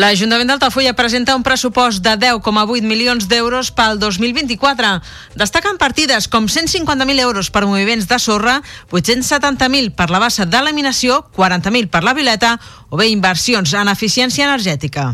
L'Ajuntament d'Altafulla presenta un pressupost de 10,8 milions d'euros pel 2024. Destaquen partides com 150.000 euros per moviments de sorra, 870.000 per la bassa de laminació, 40.000 per la violeta o bé inversions en eficiència energètica.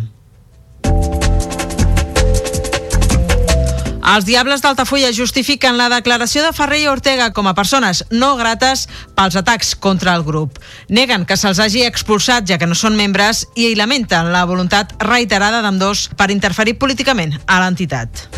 Els Diables d'Altafulla justifiquen la declaració de Ferrer i Ortega com a persones no grates pels atacs contra el grup. Neguen que se'ls hagi expulsat ja que no són membres i lamenten la voluntat reiterada d'ambdós per interferir políticament a l'entitat.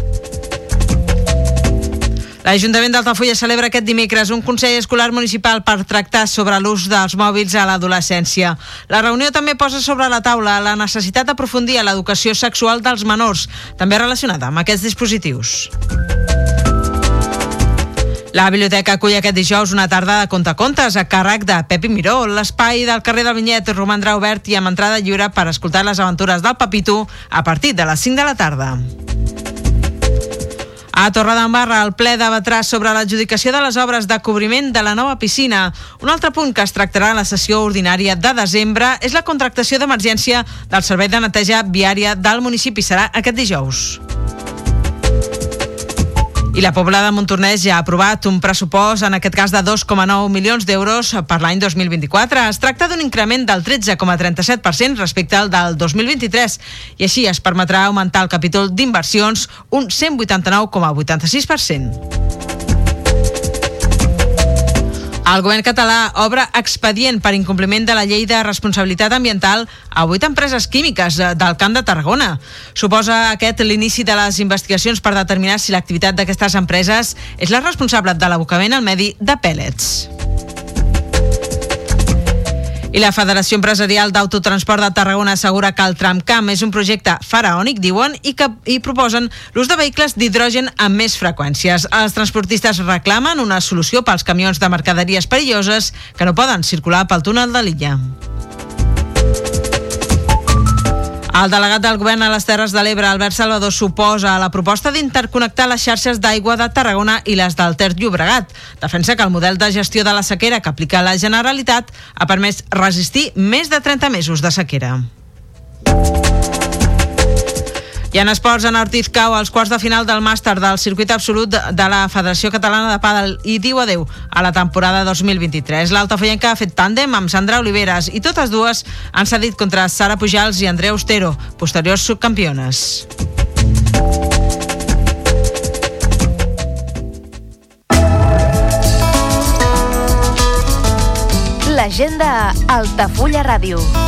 L'Ajuntament d'Altafulla celebra aquest dimecres un Consell Escolar Municipal per tractar sobre l'ús dels mòbils a l'adolescència. La reunió també posa sobre la taula la necessitat d'aprofundir a l'educació sexual dels menors, també relacionada amb aquests dispositius. La biblioteca acull aquest dijous una tarda de contacontes a càrrec de Pepi Miró. L'espai del carrer del Vinyet romandrà obert i amb entrada lliure per escoltar les aventures del Papito a partir de les 5 de la tarda. A Torredembarra, el ple debatrà sobre l'adjudicació de les obres de cobriment de la nova piscina. Un altre punt que es tractarà a la sessió ordinària de desembre és la contractació d'emergència del servei de neteja viària del municipi. Serà aquest dijous. I la Pobla de Montornès ja ha aprovat un pressupost, en aquest cas de 2,9 milions d'euros per l'any 2024. Es tracta d'un increment del 13,37% respecte al del 2023 i així es permetrà augmentar el capítol d'inversions un 189,86%. El govern català obre expedient per incompliment de la llei de responsabilitat ambiental a vuit empreses químiques eh, del Camp de Tarragona. Suposa aquest l'inici de les investigacions per determinar si l'activitat d'aquestes empreses és la responsable de l'abocament al medi de pèl·lets. I la Federació Empresarial d'Autotransport de Tarragona assegura que el tramcamp és un projecte faraònic, diuen, i que hi proposen l'ús de vehicles d'hidrogen amb més freqüències. Els transportistes reclamen una solució pels camions de mercaderies perilloses que no poden circular pel túnel de l'illa. El delegat del govern a les Terres de l'Ebre, Albert Salvador, suposa la proposta d'interconnectar les xarxes d'aigua de Tarragona i les del Ter Llobregat. Defensa que el model de gestió de la sequera que aplica la Generalitat ha permès resistir més de 30 mesos de sequera. I en esports, en Ortiz cau als quarts de final del màster del circuit absolut de la Federació Catalana de Pàdel i diu adeu a la temporada 2023. L'altafoyenca ha fet tàndem amb Sandra Oliveres i totes dues han cedit contra Sara Pujals i Andrea Austero, posteriors subcampiones. L'agenda Altafulla Ràdio.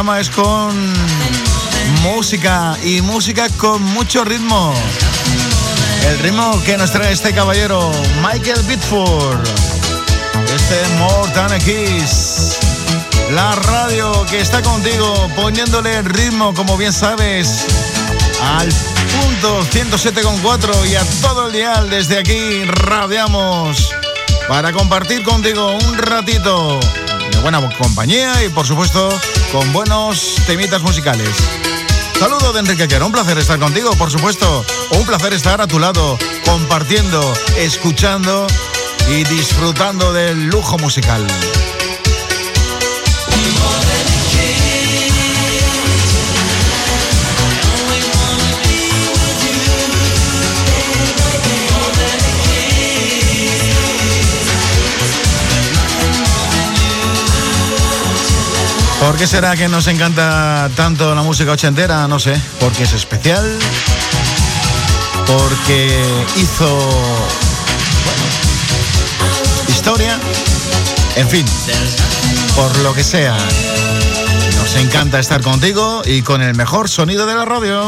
Es con música y música con mucho ritmo. El ritmo que nos trae este caballero, Michael Bitford. Este a Kiss. La radio que está contigo poniéndole ritmo, como bien sabes, al punto 107.4 y a todo el dial desde aquí radiamos para compartir contigo un ratito de buena compañía y por supuesto con buenos temitas musicales. Saludo de Enrique Quero, un placer estar contigo, por supuesto, un placer estar a tu lado, compartiendo, escuchando y disfrutando del lujo musical. ¿Por qué será que nos encanta tanto la música ochentera? No sé, porque es especial, porque hizo bueno, historia, en fin, por lo que sea. Nos encanta estar contigo y con el mejor sonido de la radio.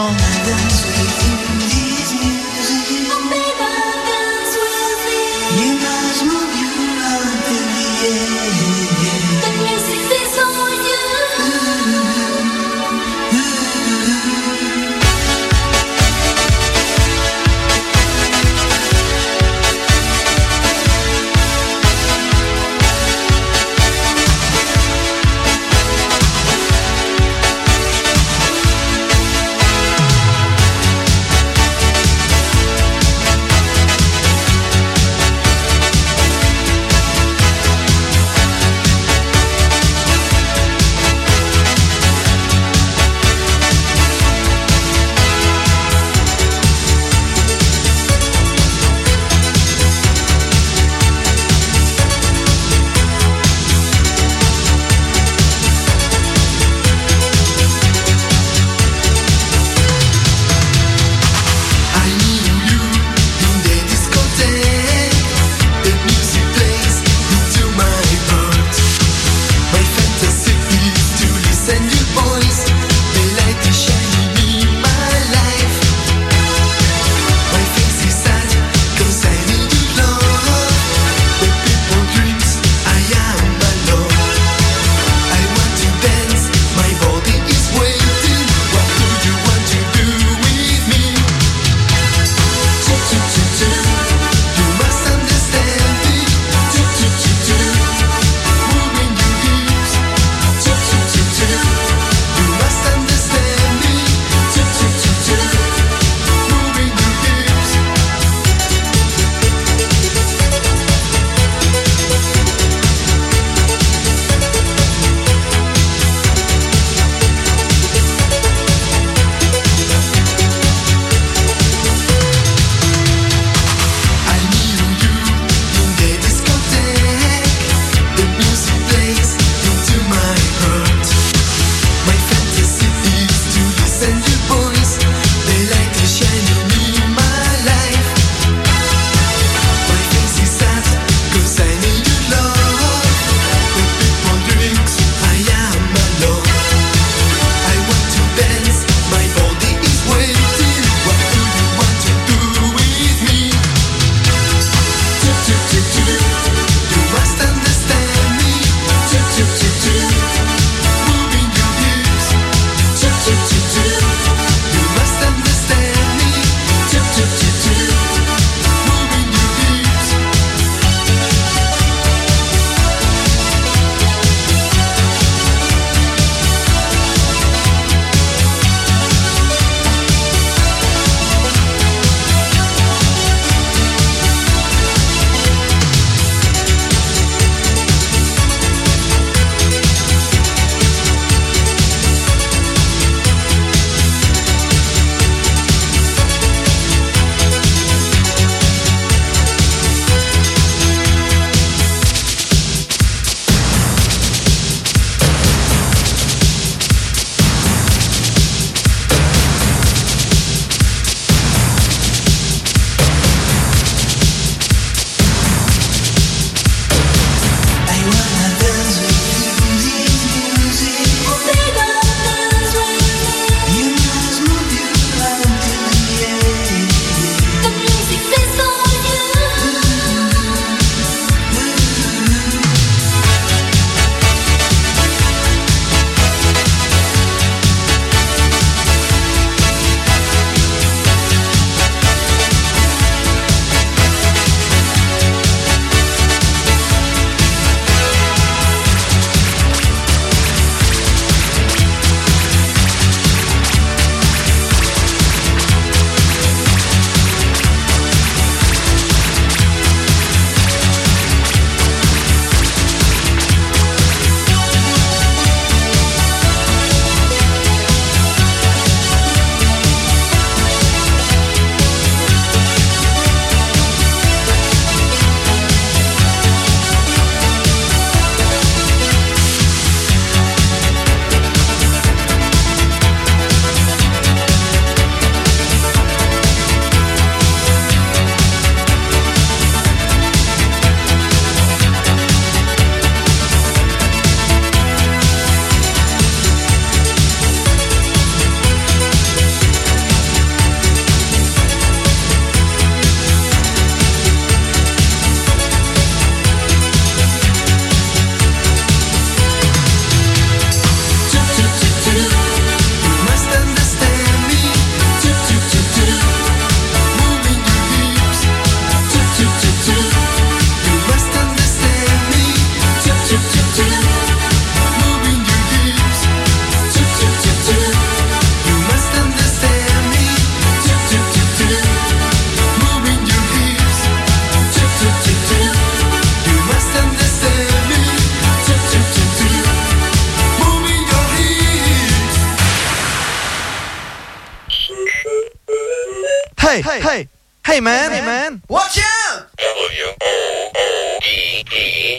Hey, hey, hey man, hey man. Watch out!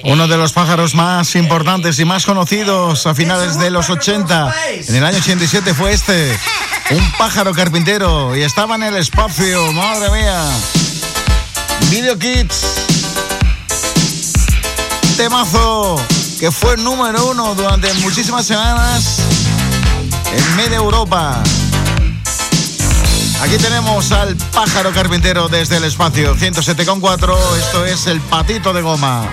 Uno de los pájaros más importantes y más conocidos a finales de los 80. En el año 87 fue este. Un pájaro carpintero y estaba en el espacio, madre mía. Video Kids. Temazo que fue número uno durante muchísimas semanas en media Europa. Aquí tenemos al pájaro carpintero desde el espacio 107,4. Esto es el patito de goma.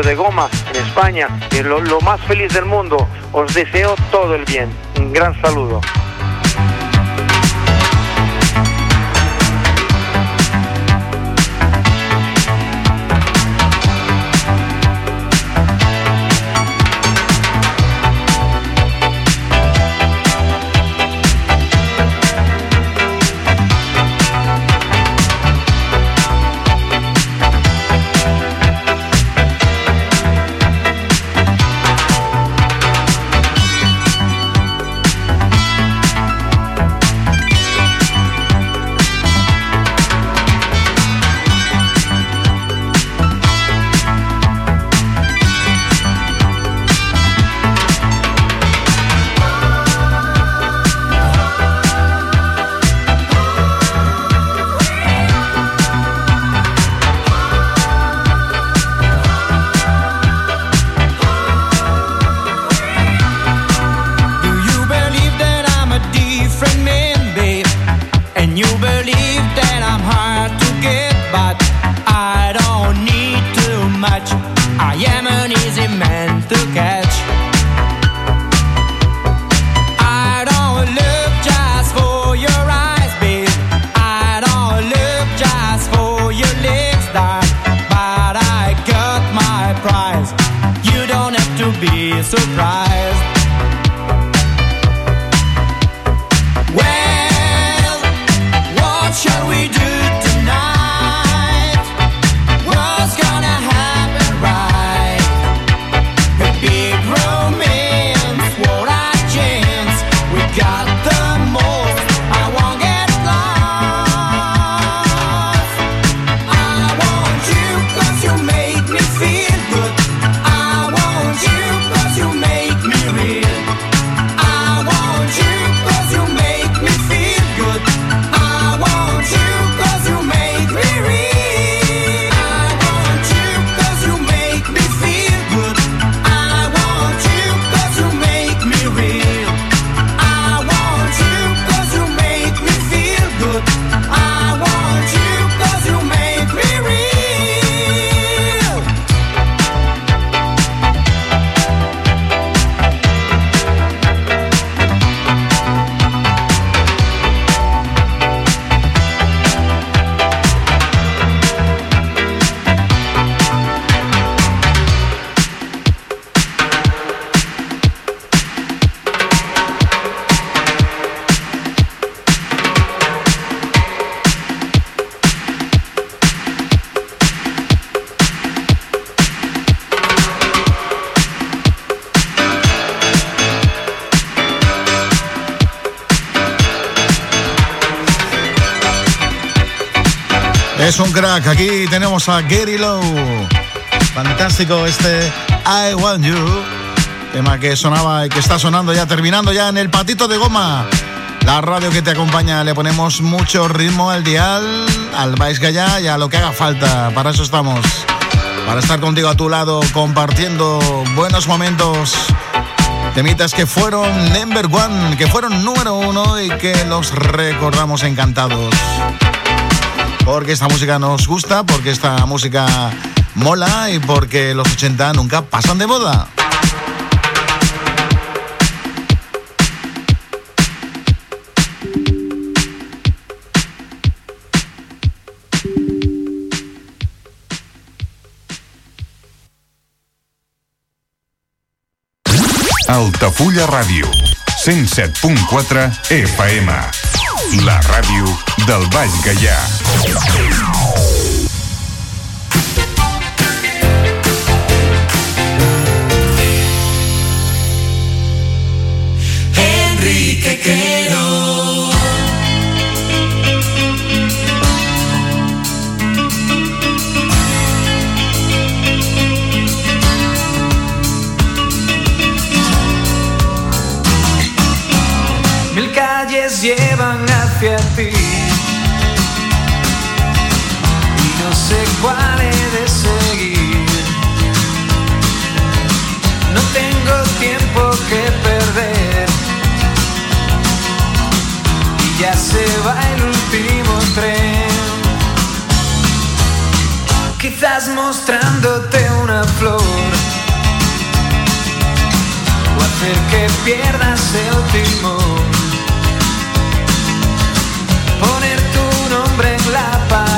de goma en España. Lo, lo más feliz del mundo. Os deseo todo el bien. Un gran saludo. Es un crack. Aquí tenemos a Gary Lowe. Fantástico este I Want You. Tema que sonaba y que está sonando ya, terminando ya en el patito de goma. La radio que te acompaña, le ponemos mucho ritmo al dial, al Vais Gallá y a lo que haga falta. Para eso estamos. Para estar contigo a tu lado, compartiendo buenos momentos. Temitas que fueron number one, que fueron número uno y que los recordamos encantados. Porque esta música nos gusta, porque esta música mola y porque los 80 nunca pasan de moda. Altafulla Ràdio, 107.4 FM. La ràdio del Baix Gaià. Hacia ti y no sé cuál he de seguir. No tengo tiempo que perder y ya se va el último tren. Quizás mostrándote una flor o hacer que pierdas el timón. Poner tu nombre en la pared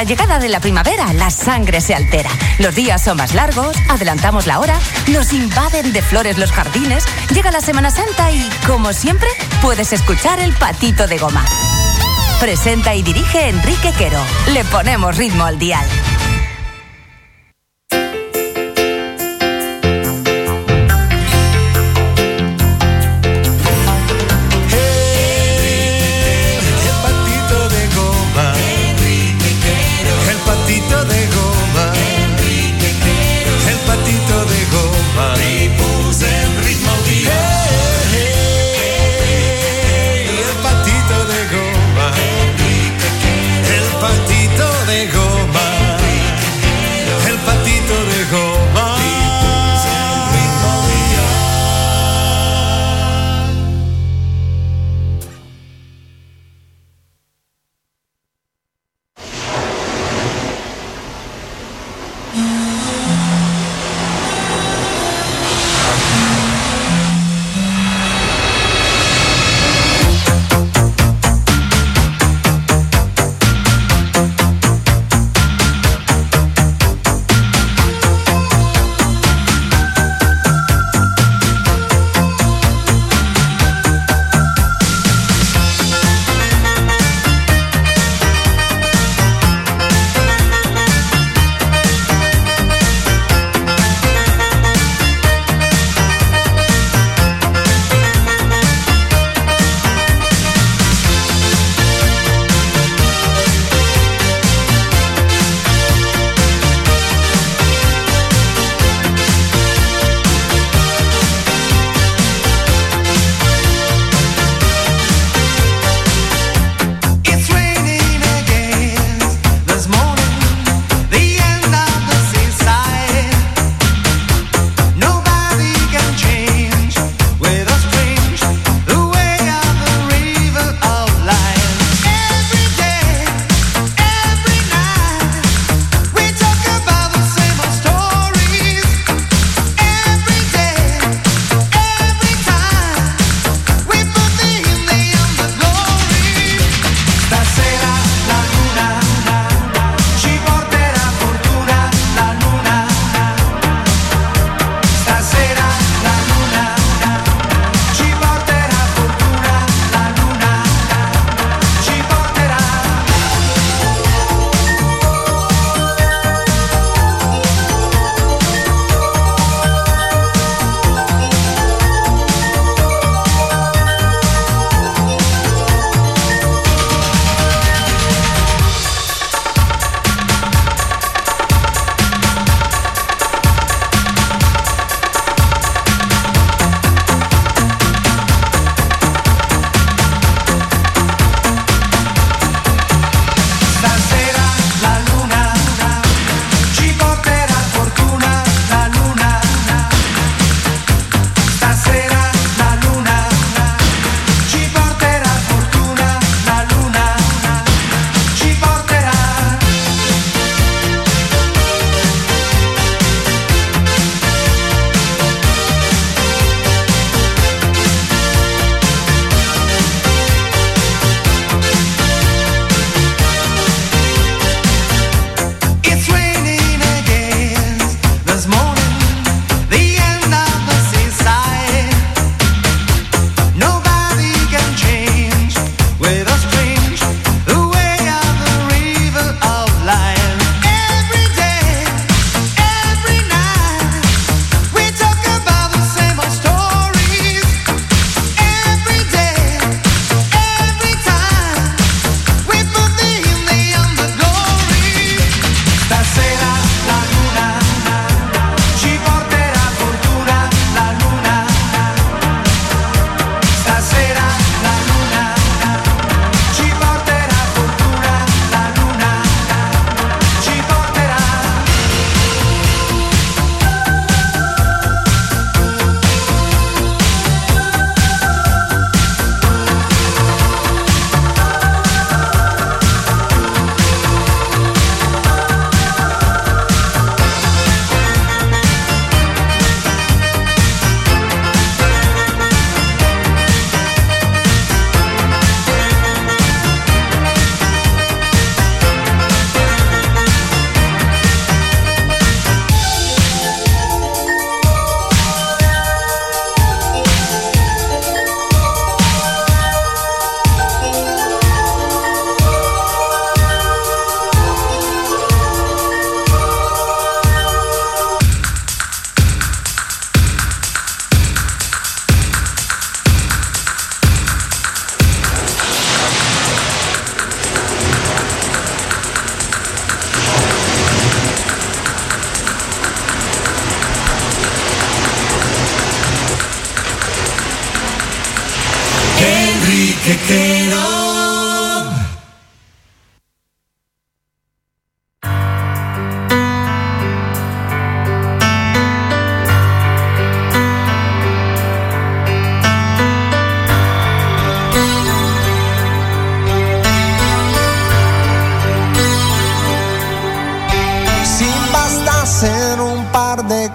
la llegada de la primavera la sangre se altera. Los días son más largos, adelantamos la hora, nos invaden de flores los jardines, llega la Semana Santa y, como siempre, puedes escuchar el patito de goma. Presenta y dirige Enrique Quero. Le ponemos ritmo al dial.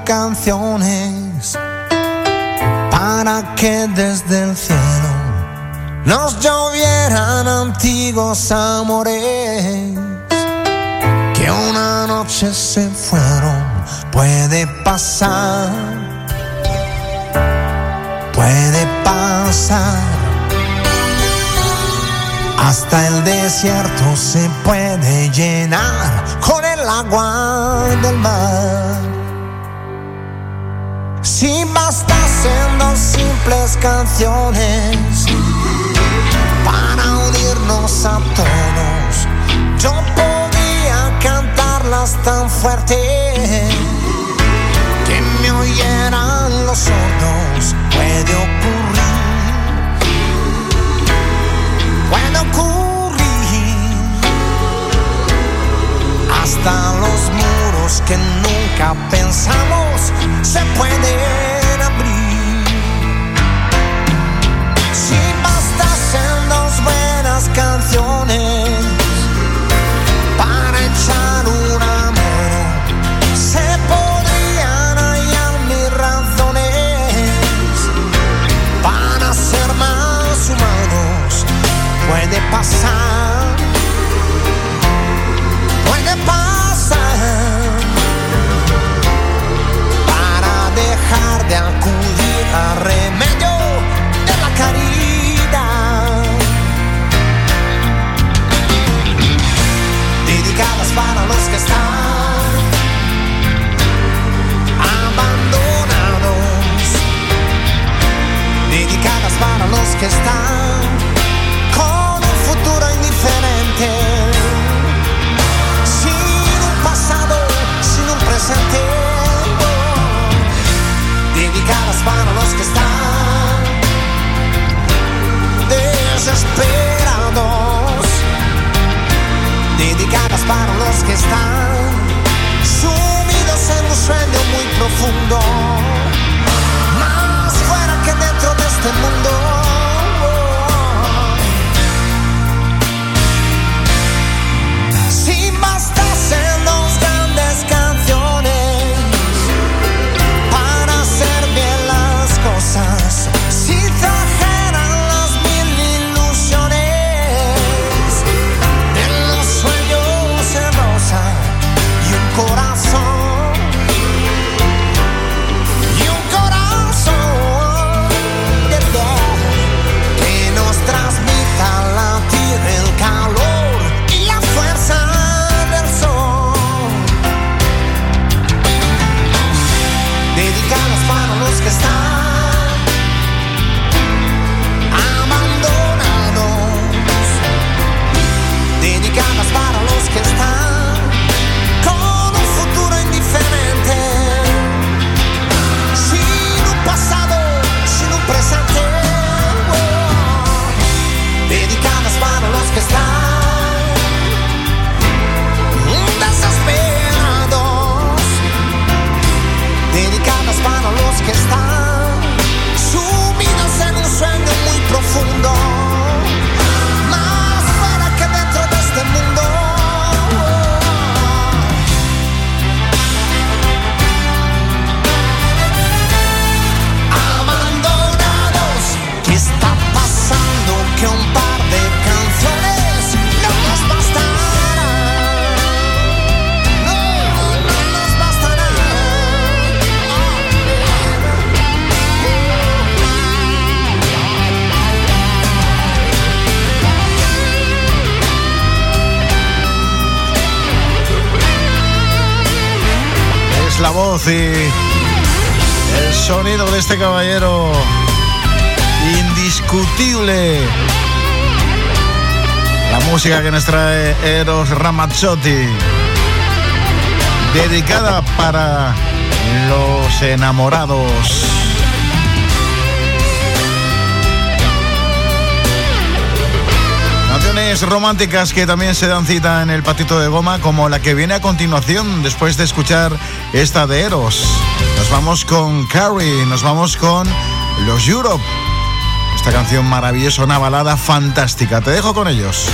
Canciones para que desde el cielo nos llovieran antiguos amores que una noche se fueron. Puede pasar, puede pasar. Hasta el desierto se puede llenar con el agua del mar. Si bastasen dos simples canciones para unirnos a todos, yo podría cantarlas tan fuerte que me oyeran los sordos. Puede ocurrir, puede ocurrir hasta los muros que nunca pensamos se pueden abrir. Si bastasen dos buenas canciones para echar una mano, se podrían hallar mis razones para ser más humanos. Puede pasar, que están con un futuro indiferente. Sin un pasado, sin un presente dedicadas para los que están desesperados, dedicadas para los que están sumidos en un sueño muy profundo, más fuera que dentro de este mundo. El sonido de este caballero indiscutible. La música que nos trae Eros Ramazzotti, dedicada para los enamorados. Canciones románticas que también se dan cita en el patito de goma, como la que viene a continuación después de escuchar esta de Eros. Nos vamos con Carrie, nos vamos con los Europe. Esta canción maravillosa, una balada fantástica. Te dejo con ellos.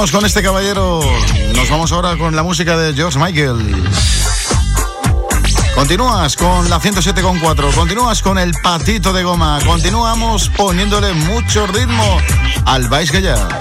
Con este caballero. Nos vamos ahora con la música de George Michael. Continúas con la 107.4, continúas con el patito de goma, continuamos poniéndole mucho ritmo al ya.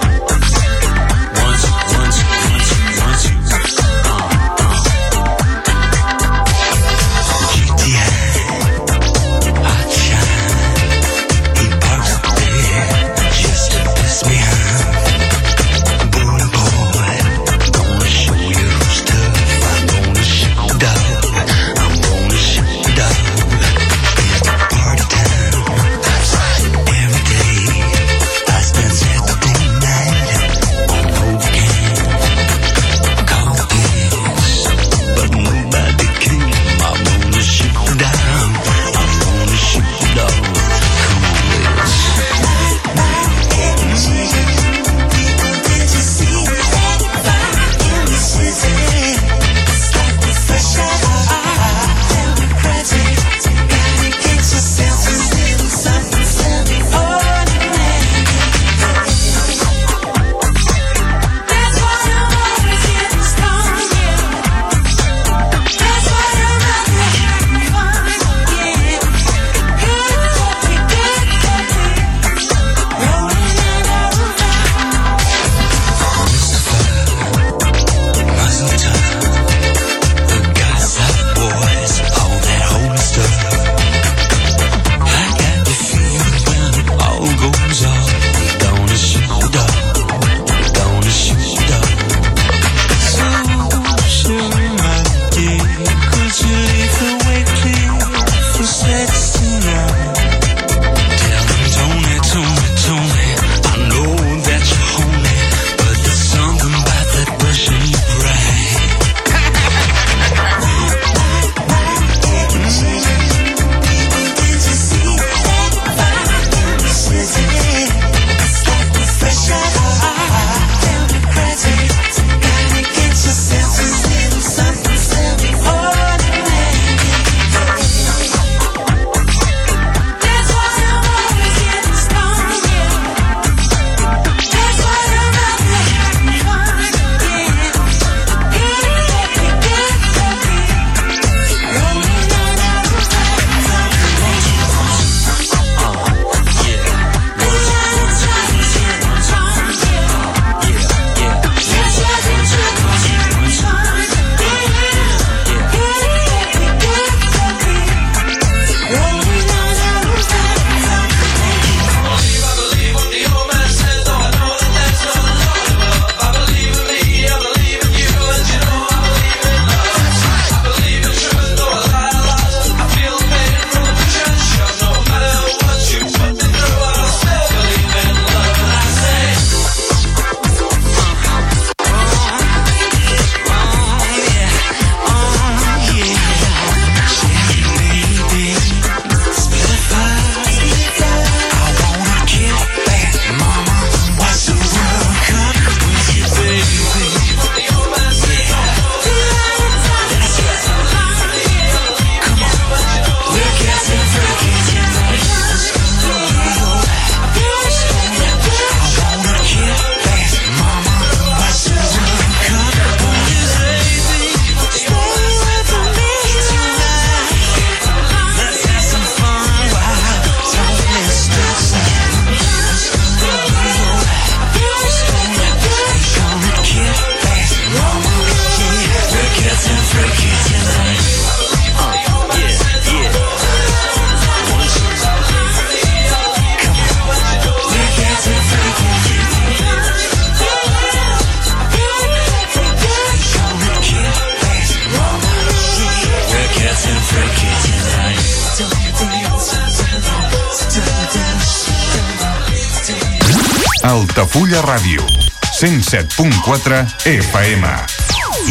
FM,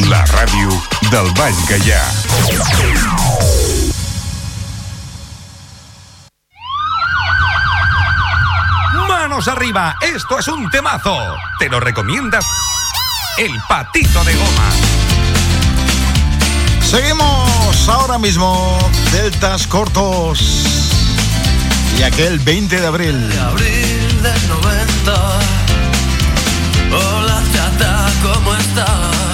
la ràdio del Baix Gaià. Manos arriba, esto es un temazo. Te lo recomiendas El Patito de Goma. Seguimos ahora mismo, Deltas Cortos. Y aquel 20 de abril. Abril del 90 ¿Cómo estás?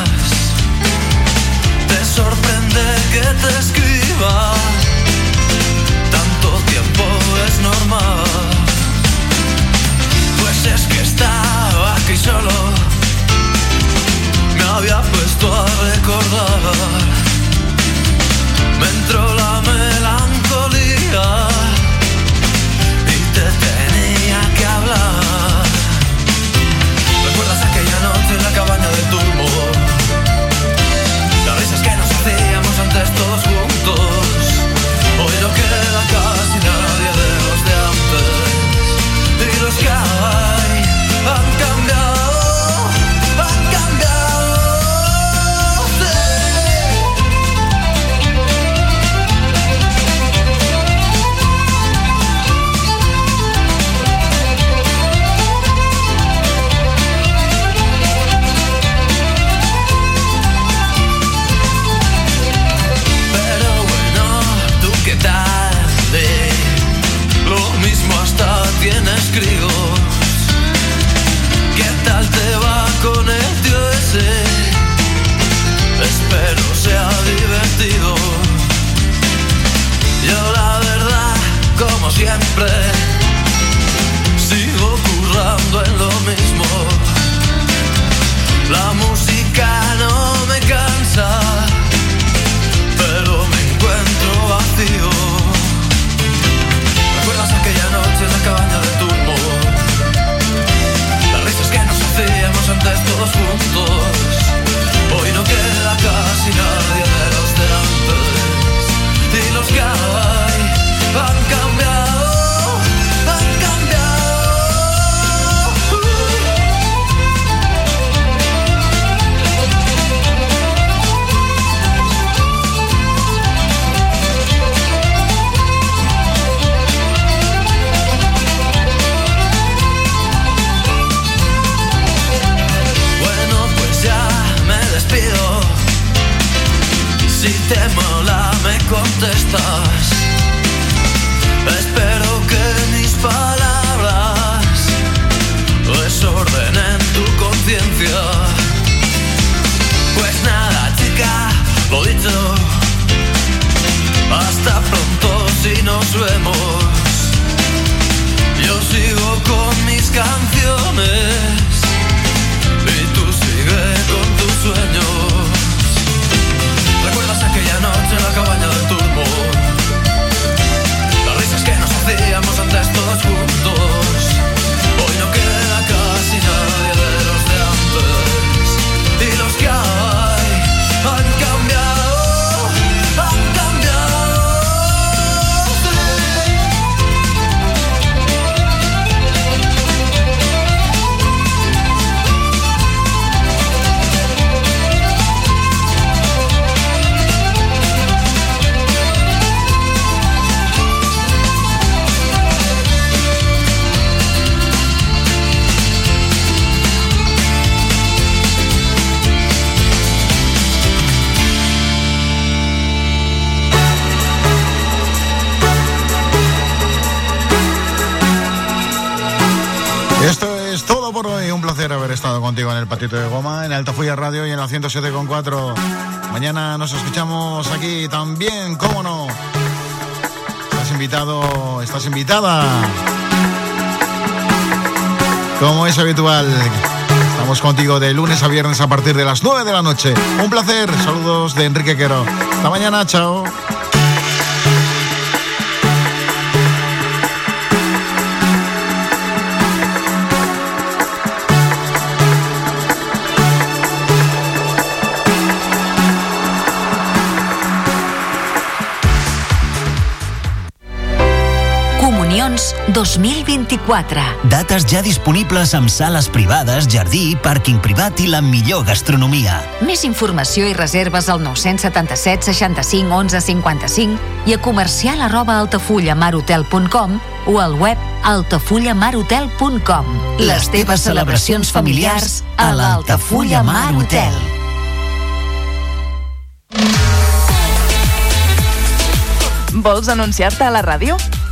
107,4. Mañana nos escuchamos aquí también, cómo no. Estás invitado, estás invitada. Como es habitual, estamos contigo de lunes a viernes a partir de las 9 de la noche. Un placer, saludos de Enrique Quero. Hasta mañana, chao. Reunions 2024. Dates ja disponibles amb sales privades, jardí, pàrquing privat i la millor gastronomia. Més informació i reserves al 977 65 11 55 i a comercial arroba altafullamarotel.com o al web altafullamarotel.com. Les teves celebracions familiars a l'Altafulla Mar Hotel. Vols anunciar-te a la ràdio?